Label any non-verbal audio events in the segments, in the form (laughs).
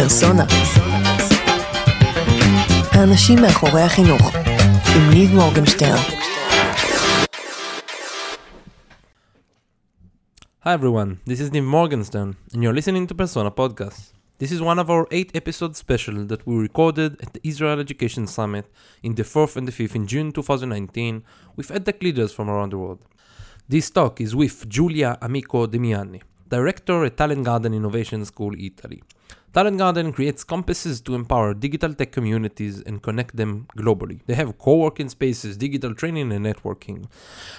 פרסונה. האנשים מאחורי החינוך, עם ניב מורגנשטיין. Hi everyone, this is Niv Morgenstern, and you're listening to Persona Podcast. This is one of our 8 episode special that we recorded at the Israel Education Summit in the 4th and the 5th in June 2019 with EdTech leaders from around the world. This talk is with Giulia Amico di Meane, Director at Talent Garden Innovation School Italy. Talent Garden creates compasses to empower digital tech communities and connect them globally. They have co-working spaces, digital training and networking.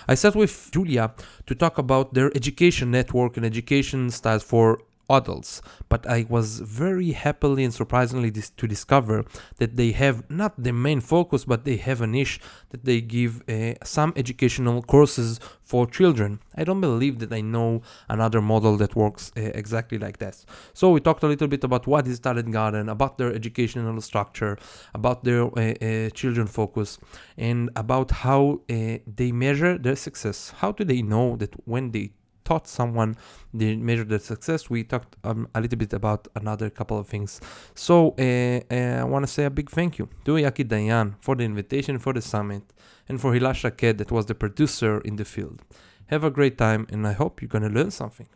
I sat with Giulia to talk about their education network and education styles for adults, but I was very happily and surprisingly dis- to discover that they have not the main focus, but they have a niche that they give uh, some educational courses for children. I don't believe that I know another model that works uh, exactly like that. So we talked a little bit about what is Talent Garden, about their educational structure, about their uh, uh, children focus, and about how uh, they measure their success. How do they know that when they taught someone they measure their success we talked um, a little bit about another couple of things. So uh, uh, i want to say a big thank you to yaki dayan for the invitation for the summit and for hilash Raked that was the producer in the field. Have a great time and i hope you're going to learn something.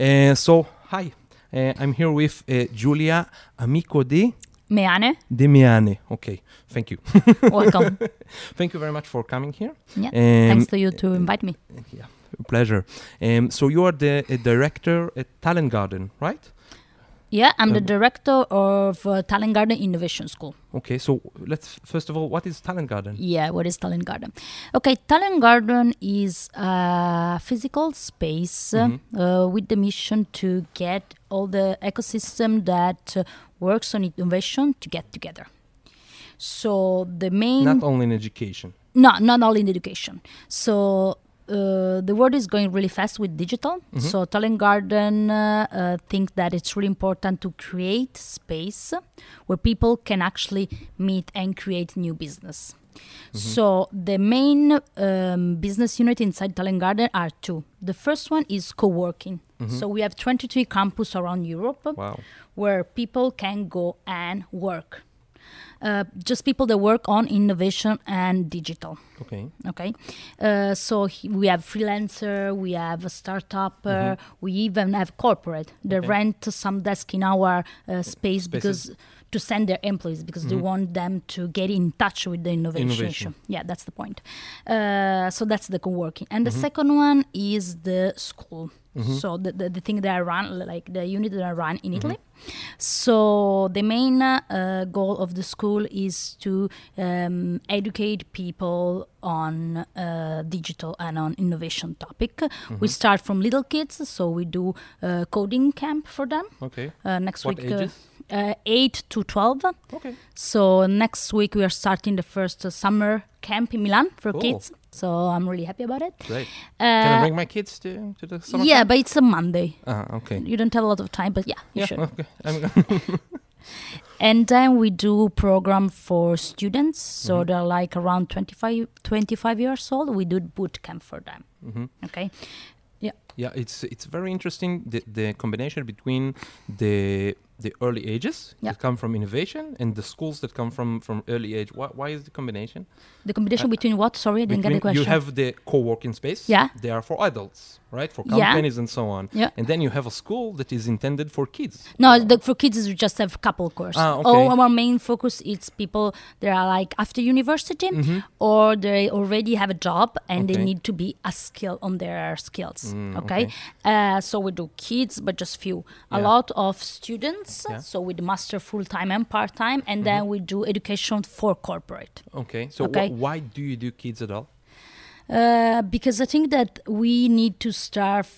Uh, so hi. Uh, i'm here with uh, giulia amico di Meane, demiane okay thank you. Welcome. (laughs) thank you very much for coming here. Yeah, Um, thanks to you to invite me. Yeah, pleasure. Um, so you are the director at Talent Garden, right? Yeah, I'm the Um, director of uh, Talent Garden Innovation School. Okay, so let's first of all, what is Talent Garden? Yeah, what is Talent Garden? Okay, Talent Garden is a physical space uh, Mhm. uh, with the mission to get all the ecosystem that uh, works on innovation to get together. So the main Not only in education. no, not all in education. So uh, the world is going really fast with digital. So Talent Garden uh, uh, think that it's really important to create space where people can actually meet and create new business. So the main um, business unit inside Talent Garden are two. The first one is co-working. So we have 23 campus around Europe Wow. where people can go and work. Uh, just people that work on innovation and digital Okay. okay uh, so he, we have freelancer we have a startup uh, we even have corporate they Okay. rent some desk in our uh, space Spaces. because to send their employees because they want them to get in touch with the innovation, Innovation. yeah that's the point uh, so that's the co-working and the second one is the school so the, the, the thing that i run like the unit that i run in italy so the main uh, goal of the school is to um, educate people on uh, digital and on innovation topic. We start from little kids, so we do uh, coding camp for them. Okay. Uh, next What week, uh, ages? Uh, eight to twelve. Okay. So next week we are starting the first uh, summer camp in Milan for Cool. kids. So I'm really happy about it. Great. Can I Uh, bring my kids to, to the summer yeah, camp? but it's a Monday. Ah, okay. You don't have a lot of time, but yeah, you Yeah, should. okay. (laughs) And then we do program for students. So Mm-hmm. they're like around 25, 25 years old. We do boot camp for them. Mhm. Okay. Yeah. Yeah, it's it's very interesting the, the combination between the the early ages Yeah. that come from innovation and the schools that come from from early age. Why, why is the combination? The combination Uh, between what? Sorry, I didn't get the question. You have the co-working space. Yeah. They are for adults, right? For Yeah. companies and so on. Yeah. And then you have a school that is intended for kids. No, the, for kids is we just have a couple course. Ah, okay. All our main focus is people that are like after university or they already have a job and they Mm-hmm. Need to be a skill on their skills. Mm, okay, okay. Uh, so we do kids, but just few. A lot of students. Yeah. Mm-hmm. So with master full time and part time, and then we do education for corporate. Okay. So wh- why do you do kids at all? Uh, because I think that we need to start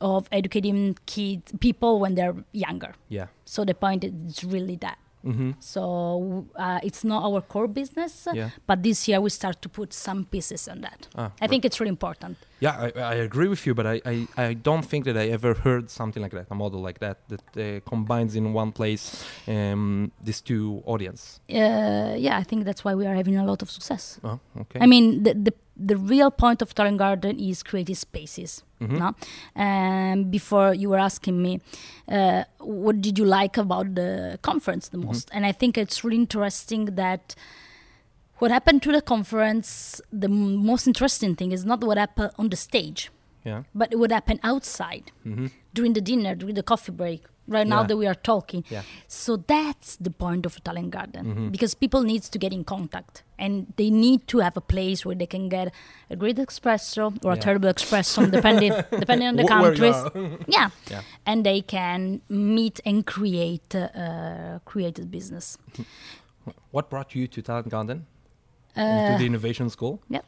of educating kids people when they're younger. Yeah. So the point is really that. Mm-hmm. So uh, it's not our core business, Yeah. but this year we start to put some pieces on that. Ah, I think it's really important. Yeah, I, I agree with you, but I, I, I don't think that I ever heard something like that, a model like that, that uh, combines in one place um, these two audience. Uh, yeah, I think that's why we are having a lot of success. Oh, okay. I mean, the, the the real point of Talent Garden is creative spaces. No? And before you were asking me, uh, what did you like about the conference the most? And I think it's really interesting that what happened to the conference, the m- most interesting thing is not what happened on the stage, Yeah. but it would happen outside during the dinner, during the coffee break. Right now Yeah. that we are talking, Yeah. so that's the point of a talent garden because people need to get in contact and they need to have a place where they can get a great espresso or a Yeah. terrible espresso, depending (laughs) depending on the countries. (laughs) yeah. Yeah. and they can meet and create uh, create a business. What brought you to Talent Garden? Uh, to the innovation school? Yeah.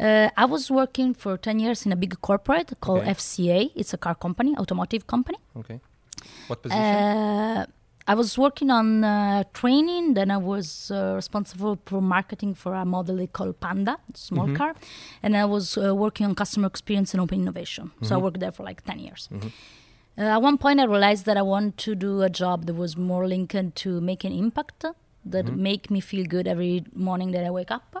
Uh, I was working for 10 years in a big corporate called Okay. FCA. It's a car company, automotive company. Okay. What position? Uh, I was working on uh, training. Then I was uh, responsible for marketing for a model called Panda, small Mm-hmm. car, and I was uh, working on customer experience and open innovation. So I Mm-hmm. worked there for like ten years. Uh, at one point, I realized that I want to do a job that was more linked to make an impact, that Mm-hmm. make me feel good every morning that I wake up.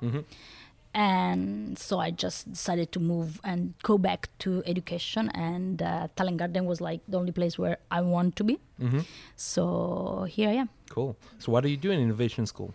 And so I just decided to move and go back to education. And uh, Talent Garden was like the only place where I want to be. Mm-hmm. So here I am. Cool. So what do you do in innovation school?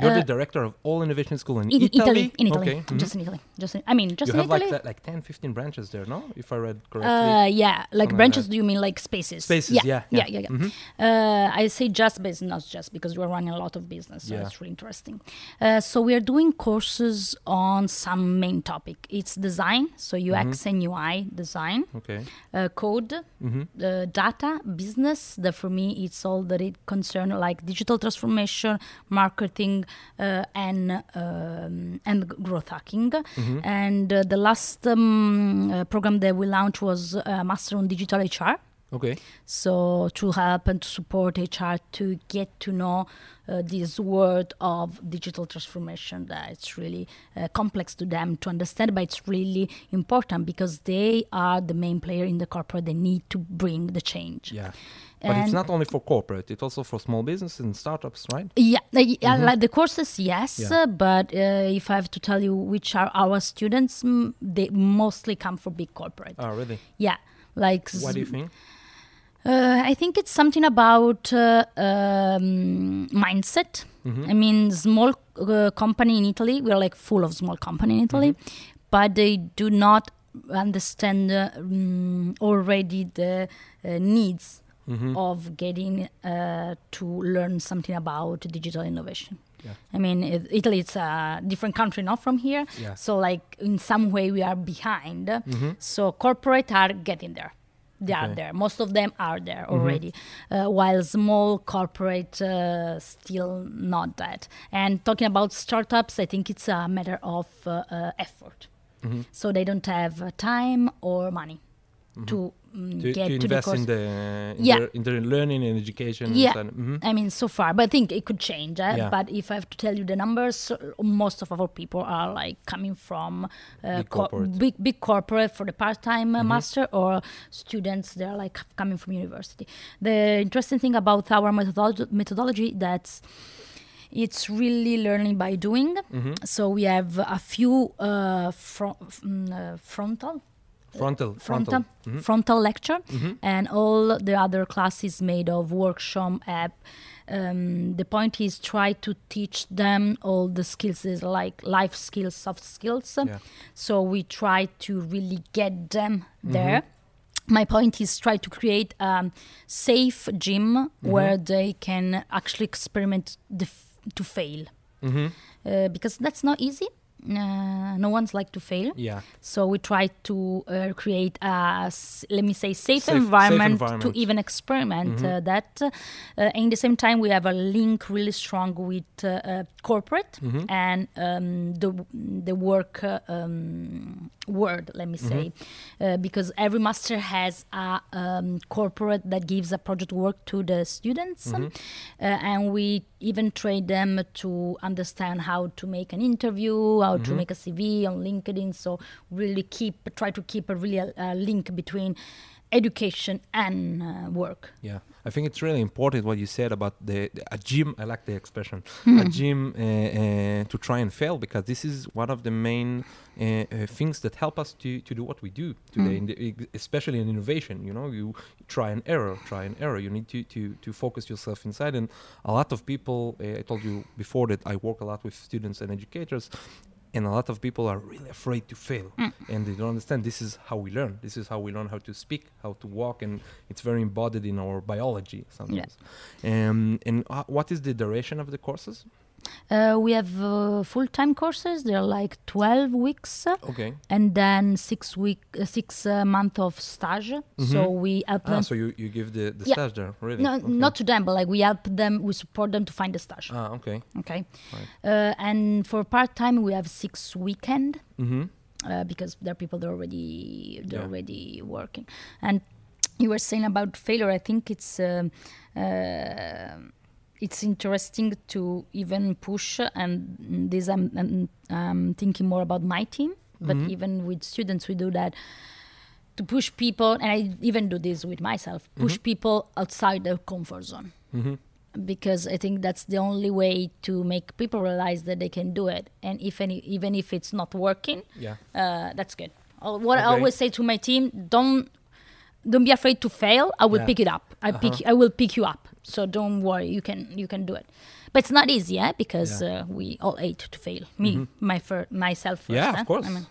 You're Uh, the director of all innovation school in, In Italy. Italy, in Italy, Okay. mhm. just in Italy, just in, I mean, just you in have Italy. like that, like 10, 15 branches there, no? If I read correctly. uh, yeah, like like branches. that. Do you mean like spaces? Spaces, Yeah, yeah, yeah, yeah. yeah. yeah. Uh, I say just, but it's not just because we're running a lot of business, so Yeah. it's really interesting. Uh, so we are doing courses on some main topic. It's design, so UX Mm-hmm. and UI design, Okay. uh, code, Mm-hmm. uh, data, business. That for me, it's all that it concern like digital transformation, marketing, uh, and um, and growth hacking. Mm-hmm. And uh, the last um, uh, program that we launched was uh, Master on Digital HR. Okay. So to help and to support HR to get to know uh, this world of digital transformation that it's really uh, complex to them to understand, but it's really important because they are the main player in the corporate. They need to bring the change. Yeah. But it's not only for corporate, it's also for small businesses and startups, right? Yeah, uh, yeah, like the courses, yes, Mm-hmm. Yeah. uh, but uh, if I have to tell you which are our students, mm, they mostly come from big corporate. Oh, really? Yeah, like What do you think? Uh, I think it's something about uh, um, mindset. Mm-hmm. I mean, small uh, company in Italy, we're like full of small company in Italy, Mm-hmm. but they do not understand uh, mm, already the uh, needs Mm-hmm. of getting uh, to learn something about digital innovation. Yeah. I mean, it, Italy is a different country, not from here. Yeah. So, like in some way, we are behind. Mm-hmm. So, corporate are getting there. They are there. Most of them are there Mm-hmm. already, uh, while small corporate uh, still not that. And talking about startups, I think it's a matter of uh, uh, effort. Mm-hmm. So they don't have uh, time or money mm, Mm-hmm. To, get to to invest in the in, Yeah. their, in their learning and education. Yeah. And, mhm. I mean, so far, but I think it could change. Eh? Yeah. But if I have to tell you the numbers, most of our people are like coming from uh, Big corporate. Mm-hmm. big big corporate for the part-time uh, master, or students they're like coming from university. The interesting thing about our methodology, methodology that's it's really learning by doing. Mm-hmm. So we have a few uh, mm, uh, frontal Frontal. frontal Mhm. frontal lecture Mhm. and all the other classes made of workshop app um, the point is try to teach them all the skills is like life skills soft skills Yeah. so we try to really get them Mm-hmm. there my point is try to create a safe gym Mm-hmm. where they can actually experiment the f- to fail Mhm. uh, because that's not easy uh, no one's like to fail Yeah. so we try to uh, create a let me say, safe, Safe- safe environment, environment. to even experiment uh, that. Uh, at the same time, we have a link really strong with uh, uh, corporate Mm-hmm. and um, the the work um, world. Let me say, uh, because every master has a um, corporate that gives a project work to the students, uh, and we even train them to understand how to make an interview, how to make a CV on LinkedIn. So really keep try to keep a really uh, link between education and uh, work. Yeah. I think it's really important what you said about the, the a gym. I like the expression a gym uh, uh, to try and fail because this is one of the main uh, uh, things that help us to, to do what we do today, Mm. in the, especially in innovation. You know, you try and error, try and error. You need to, to, to focus yourself inside. And a lot of people, uh, I told you before that I work a lot with students and educators. And a lot of people are really afraid to fail, Mm. and they don't understand. This is how we learn. This is how we learn how to speak, how to walk, and it's very embodied in our biology sometimes. Um, and uh, what is the duration of the courses? Uh, we have uh, full-time courses. They're like 12 weeks, Okay. and then six week, uh, six uh, month of stage. So we help Ah, them. so you, you give the, the Yeah. stage there, really? no, okay. not to them, but like we help them. We support them to find the stage. Ah, okay. Okay. Right. Uh, and for part time, we have six weekend Mm-hmm. uh, because there are people that are already they're Yeah. already working. And you were saying about failure. I think it's um, it's interesting to even push. And this I'm, I'm, I'm thinking more about my team, but Mm-hmm. even with students, we do that to push people. And I even do this with myself: push Mm-hmm. people outside their comfort zone Mm-hmm. because I think that's the only way to make people realize that they can do it. And if any, even if it's not working, Yeah. uh, that's good. What I always say to my team: don't don't be afraid to fail. I will Yeah. pick it up. I pick. Uh-huh. I will pick you up. So don't worry. You can you can do it. But it's not easy, eh? Because Yeah. Mm-hmm. uh, we all hate to fail. Me, my fir- myself first. Yeah, eh? of course. I mean,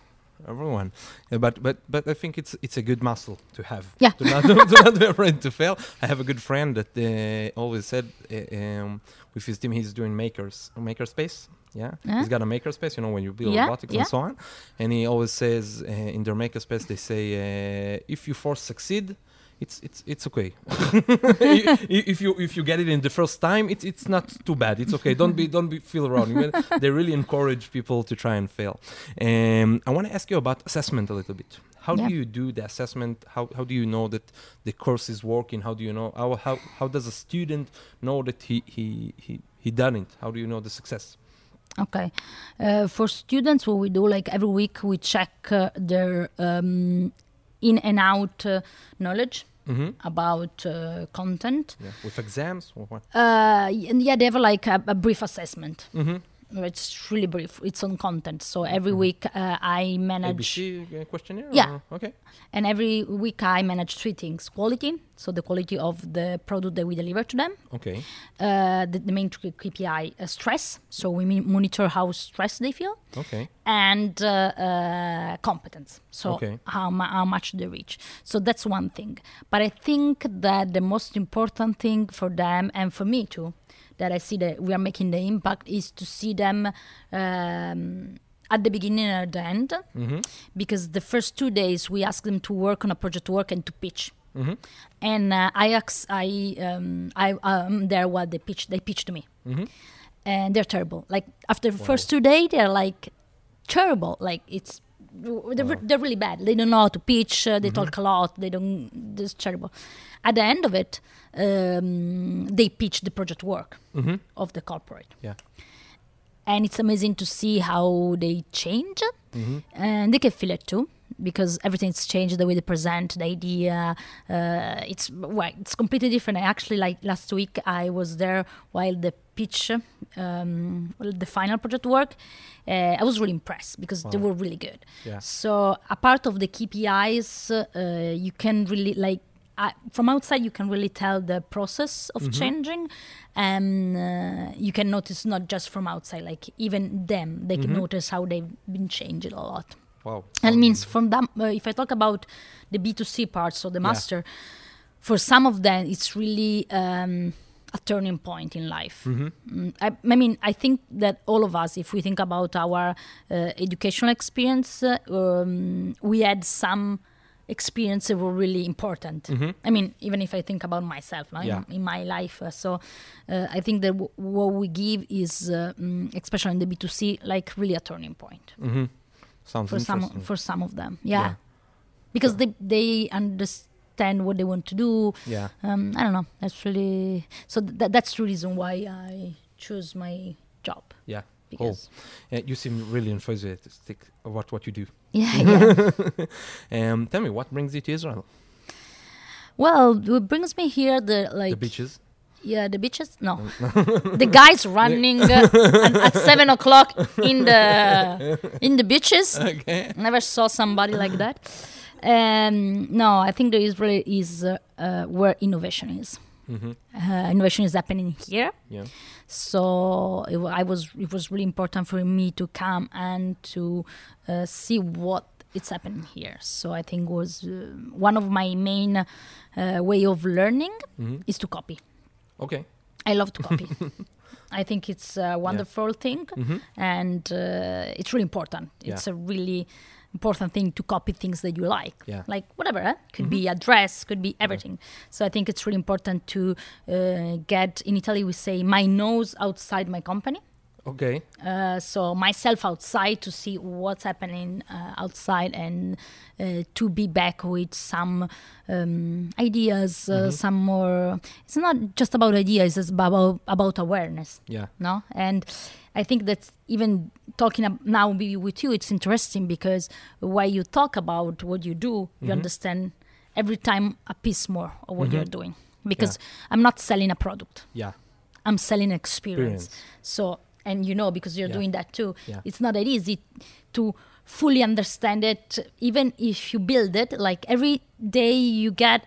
Everyone, Yeah, but but but I think it's it's a good muscle to have. Yeah. (laughs) To not, to not be afraid to fail. I have a good friend that uh, always said uh, um, with his team he's doing makers makerspace. Yeah, Uh-huh. he's got a makerspace. You know when you build Yeah, robotics yeah. and so on. And he always says uh, in their makerspace they say uh, if you force succeed. It's it's it's okay. (laughs) If you if you get it in the first time, it's it's not too bad. It's okay. Don't be don't be feel wrong. They really encourage people to try and fail. Um, I want to ask you about assessment a little bit. How Yeah. do you do the assessment? How how do you know that the course is working? How do you know how how, how does a student know that he he he he done it? How do you know the success? Okay. Uh, for students, what we do, like every week, we check uh, their um, in and out uh, knowledge Mm-hmm. about uh, content. Yeah. With exams or what? Uh, and yeah, they have like a, a brief assessment. Mm-hmm. It's really brief. It's on content. So every week uh, I manage, ABC uh, questionnaire. Yeah. or- Okay. and every week I manage three things: quality, so the quality of the product that we deliver to them. Okay. Uh, the, the main KPI, uh, stress. So we monitor how stressed they feel. Okay. and uh, uh, competence. So Okay. how, how much they reach. So that's one thing. But I think that the most important thing for them and for me too, that I see that we are making the impact is to see them um, at the beginning and at the end. Mm-hmm. Because the first two days we ask them to work on a project work and to pitch. Mm-hmm. And uh, I, ask, I, um, I am there while they pitch. They pitch to me Mm-hmm. and they're terrible. Like after the first two days, they're like terrible. Like it's they're, Wow. they're really bad. They don't know how to pitch. Uh, they Mm-hmm. talk a lot. They don't. It's terrible. At the end of it, um, they pitch the project work Mm-hmm. of the corporate, Yeah. and it's amazing to see how they change, Mm-hmm. and they can feel it too. Because everything's changed, the way they present the idea, uh, it's well, it's completely different. I actually like last week I was there while the pitch, um, the final project work. Uh, I was really impressed because they were really good. Yeah. So a part of the KPIs, uh, you can really like uh, from outside you can really tell the process of Mm-hmm. changing, and uh, you can notice not just from outside, like even them, they Mm-hmm. can notice how they've been changing a lot. Wow. And it means from them, uh, if I talk about the B2C part, so the Yeah. master, for some of them, it's really um, a turning point in life. Mm-hmm. Mm, I, I mean, I think that all of us, if we think about our uh, educational experience, uh, um, we had some experience that were really important. I mean, even if I think about myself no, in- Mm-hmm. Yeah. in, my life. Uh, so uh, I think that w- what we give is, uh, mm, especially in the B2C, like really a turning point Mm-hmm. Sounds for some for some of them yeah, Yeah. because they they understand what they want to do yeah. um i don't know that's really so th- that's the reason why i choose my job Yeah. Because Yeah, you seem really enthusiastic about what you do. (laughs) yeah, (laughs) yeah. Um, tell me, what brings you to Israel? Well, what brings me here the like the beaches. yeah the beaches no (laughs) the guys running uh, at, at seven o'clock in the in the beaches. Okay. Never saw somebody like that. Um, no, I think the Israel is uh, uh, where innovation is. Mm-hmm. Uh, innovation is happening here. Yeah. So it, I was it was really important for me to come and to uh, see what it's happening here. So I think was uh, one of my main uh, way of learning Mhm. is to copy. Okay. I love to copy. (laughs) I think it's a wonderful thing, Mm-hmm. and uh, it's really important. Yeah. It's a really important thing to copy things that you like, Yeah. like whatever. Eh? Could be Mm-hmm. a dress, could be everything. So I think it's really important to uh, get. In Italy, we say my nose outside my company. Okay. Uh, so myself outside to see what's happening uh, outside and uh, to be back with some um, ideas, uh, Mm-hmm. some more. It's not just about ideas; it's about about awareness. Yeah. No, and I think that even talking now maybe with you, it's interesting because while you talk about what you do, Mm-hmm. you understand every time a piece more of what you're doing. Because I'm not selling a product; Yeah. I'm selling experience. Experience. So, and you know, because you're Yeah. doing that too, Yeah. it's not that easy to fully understand it, even if you build it. Like every day, you get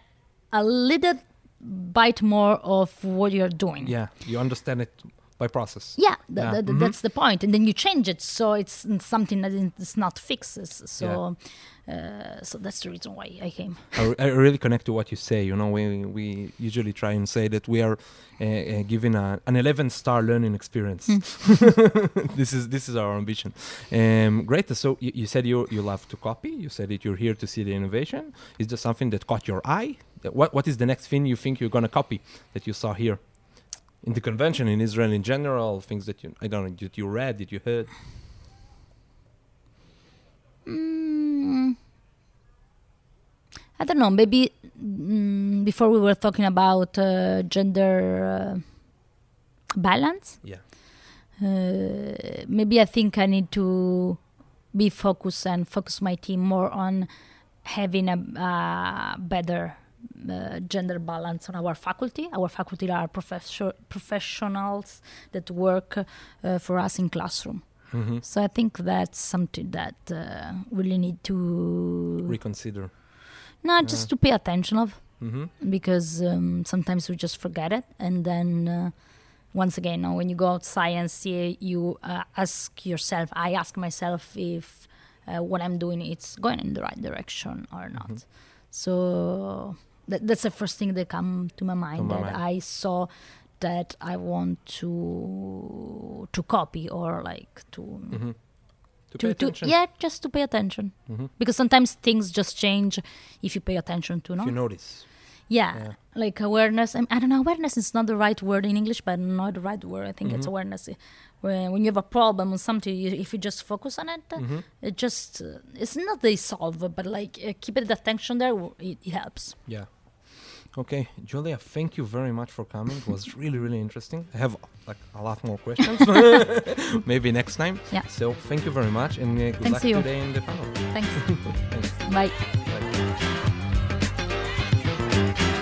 a little bite more of what you're doing. Yeah. You understand it by process. Yeah, Yeah. th- th- Mhm. that's the point. And then you change it, so it's something that is not fixes. So, uh, so that's the reason why I came. I, I really connect to what you say. You know, we we usually try and say that we are uh, uh, giving a, an 11 star learning experience. (laughs) this is this is our ambition. Um, great. So you, you said you you love to copy. You said that you're here to see the innovation. Is there something that caught your eye? That- What what is the next thing you think you're gonna copy that you saw here? In the convention in Israel in general, things that you I don't know that you read, that you heard. Mm, I don't know. Maybe mm, before we were talking about uh, gender uh, balance. Yeah. Uh, maybe I think I need to be focused and focus my team more on having a uh, better uh, gender balance on our faculty. Our faculty are professor- professionals that work uh, for us in classroom. Mm-hmm. So I think that's something that uh, really need to Reconsider. not just to pay attention of Mm-hmm. because um, sometimes we just forget it and then uh, once again now when you go outside and see you uh, ask yourself i ask myself if uh, what i'm doing is going in the right direction or not Mhm. so that, that's the first thing that come to my mind my that mind. i saw that i want to to copy or like to Mm-hmm. To, to, pay to attention. yeah just to pay attention Mhm. because sometimes things just change if you pay attention to no If you notice. Yeah, Yeah. like awareness. I, I don't know. Awareness is not the right word in English, but not the right word. I think it's Mhm. awareness. When, when you have a problem or something, you, if you just focus on it, Mm-hmm. it just uh, it's not they solve, but like uh, keep the attention there. It, it helps. Yeah. Okay, Giulia, thank you very much for coming. It was really, really interesting. I have like a lot more questions. (laughs) Maybe next time. Yeah. So thank you very much and uh, good Thanks luck today in the panel. Thanks. (laughs) Thanks. Bye thank you